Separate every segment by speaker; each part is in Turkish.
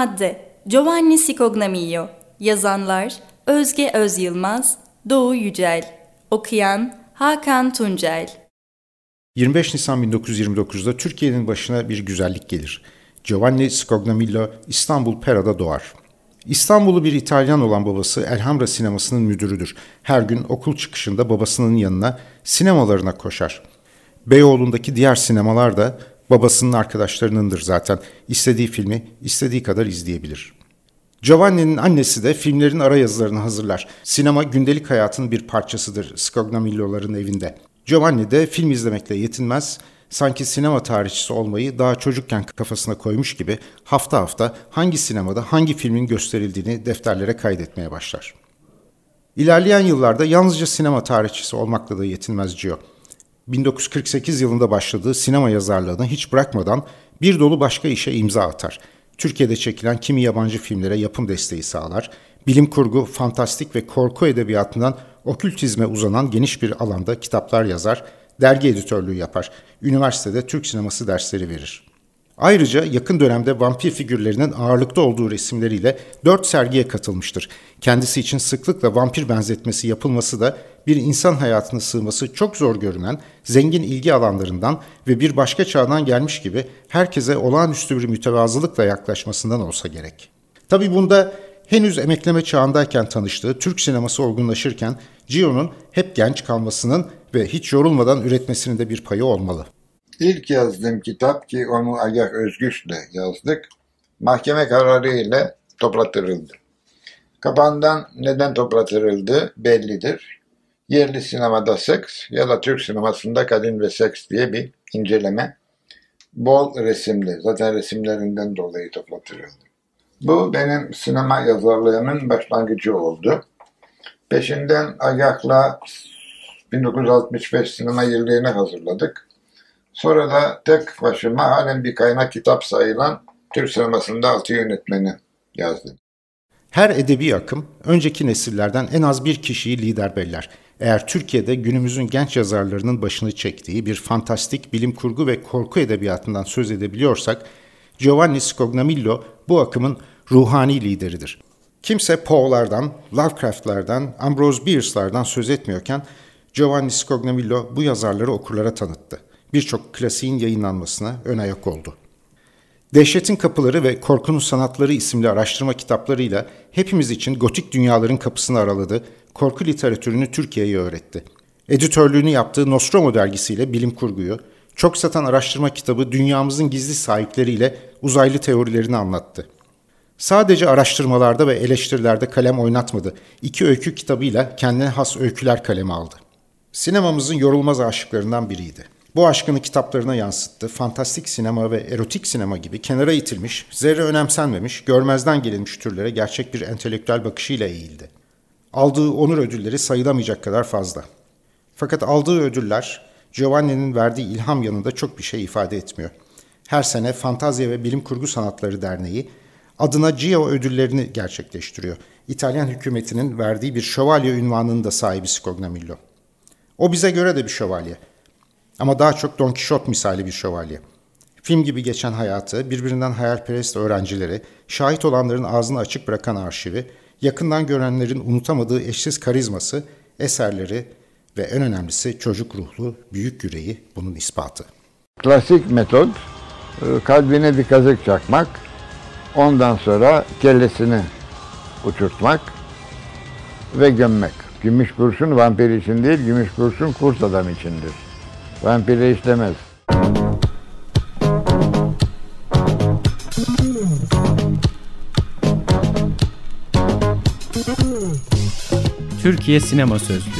Speaker 1: Madde Giovanni Scognamiglio Yazanlar Özge Öz Yılmaz Doğu Yücel Okuyan Hakan Tuncel
Speaker 2: 25 Nisan 1929'da Türkiye'nin başına bir güzellik gelir. Giovanni Scognamillo İstanbul Pera'da doğar. İstanbul'u bir İtalyan olan babası Elhamra sinemasının müdürüdür. Her gün okul çıkışında babasının yanına sinemalarına koşar. Beyoğlu'ndaki diğer sinemalar da babasının arkadaşlarınındır zaten. İstediği filmi istediği kadar izleyebilir. Giovanni'nin annesi de filmlerin ara yazılarını hazırlar. Sinema gündelik hayatın bir parçasıdır Scognamillo'ların evinde. Giovanni de film izlemekle yetinmez, sanki sinema tarihçisi olmayı daha çocukken kafasına koymuş gibi hafta hafta hangi sinemada hangi filmin gösterildiğini defterlere kaydetmeye başlar. İlerleyen yıllarda yalnızca sinema tarihçisi olmakla da yetinmez Gio. 1948 yılında başladığı sinema yazarlığını hiç bırakmadan bir dolu başka işe imza atar. Türkiye'de çekilen kimi yabancı filmlere yapım desteği sağlar, bilim kurgu, fantastik ve korku edebiyatından okültizme uzanan geniş bir alanda kitaplar yazar, dergi editörlüğü yapar, üniversitede Türk sineması dersleri verir. Ayrıca yakın dönemde vampir figürlerinin ağırlıkta olduğu resimleriyle dört sergiye katılmıştır. Kendisi için sıklıkla vampir benzetmesi yapılması da bir insan hayatına sığması çok zor görünen zengin ilgi alanlarından ve bir başka çağdan gelmiş gibi herkese olağanüstü bir mütevazılıkla yaklaşmasından olsa gerek. Tabi bunda henüz emekleme çağındayken tanıştığı Türk sineması olgunlaşırken Gio'nun hep genç kalmasının ve hiç yorulmadan üretmesinin de bir payı olmalı.
Speaker 3: İlk yazdığım kitap ki onu Agah Özgüç'le yazdık. Mahkeme kararı ile toplatırıldı. Kapağından neden toplatırıldı bellidir. Yerli sinemada seks ya da Türk sinemasında kadın ve seks diye bir inceleme. Bol resimli. Zaten resimlerinden dolayı toplatırıldı. Bu benim sinema yazarlığımın başlangıcı oldu. Peşinden Agah'la 1965 sinema yıllarını hazırladık. Sonra da tek başıma halen bir kaynak kitap sayılan Türk sinemasında altı yönetmeni yazdım.
Speaker 2: Her edebi akım önceki nesillerden en az bir kişiyi lider beller. Eğer Türkiye'de günümüzün genç yazarlarının başını çektiği bir fantastik bilim kurgu ve korku edebiyatından söz edebiliyorsak, Giovanni Scognamillo bu akımın ruhani lideridir. Kimse Poe'lardan, Lovecraft'lardan, Ambrose Bierce'lardan söz etmiyorken Giovanni Scognamillo bu yazarları okurlara tanıttı. Birçok klasiğin yayınlanmasına ön ayak oldu. Dehşetin Kapıları ve Korkunun Sanatları isimli araştırma kitaplarıyla hepimiz için gotik dünyaların kapısını araladı, korku literatürünü Türkiye'ye öğretti. Editörlüğünü yaptığı Nostromo dergisiyle bilim kurguyu, çok satan araştırma kitabı Dünyamızın Gizli Sahipleriyle uzaylı teorilerini anlattı. Sadece araştırmalarda ve eleştirilerde kalem oynatmadı. İki öykü kitabıyla kendine has öyküler kaleme aldı. Sinemamızın yorulmaz aşıklarından biriydi. Bu aşkını kitaplarına yansıttı. Fantastik sinema ve erotik sinema gibi kenara itilmiş, zerre önemsenmemiş, görmezden gelinmiş türlere gerçek bir entelektüel bakışıyla eğildi. Aldığı onur ödülleri sayılamayacak kadar fazla. Fakat aldığı ödüller Giovanni'nin verdiği ilham yanında çok bir şey ifade etmiyor. Her sene Fantazya ve Bilim Kurgu Sanatları Derneği adına Gio ödüllerini gerçekleştiriyor. İtalyan hükümetinin verdiği bir şövalye ünvanının da sahibi Scognamillo. O bize göre de bir şövalye. Ama daha çok Don Quixote misali bir şövalye. Film gibi geçen hayatı, birbirinden hayalperest öğrencileri, şahit olanların ağzını açık bırakan arşivi, yakından görenlerin unutamadığı eşsiz karizması, eserleri ve en önemlisi çocuk ruhlu, büyük yüreği bunun ispatı.
Speaker 3: Klasik metot, e, kalbine bir kazık çakmak, ondan sonra kellesini uçurtmak ve gömmek. Gümüş kurşun vampir için değil, gümüş kurşun kurt adam içindir. Vampire işlemez.
Speaker 4: Türkiye Sinema Sözlüğü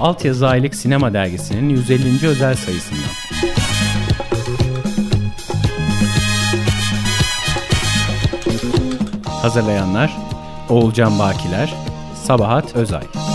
Speaker 4: Altyazı Aylık Sinema Dergisi'nin 150. özel sayısından. Hazırlayanlar Oğulcan Bakiler, Sabahat Özay.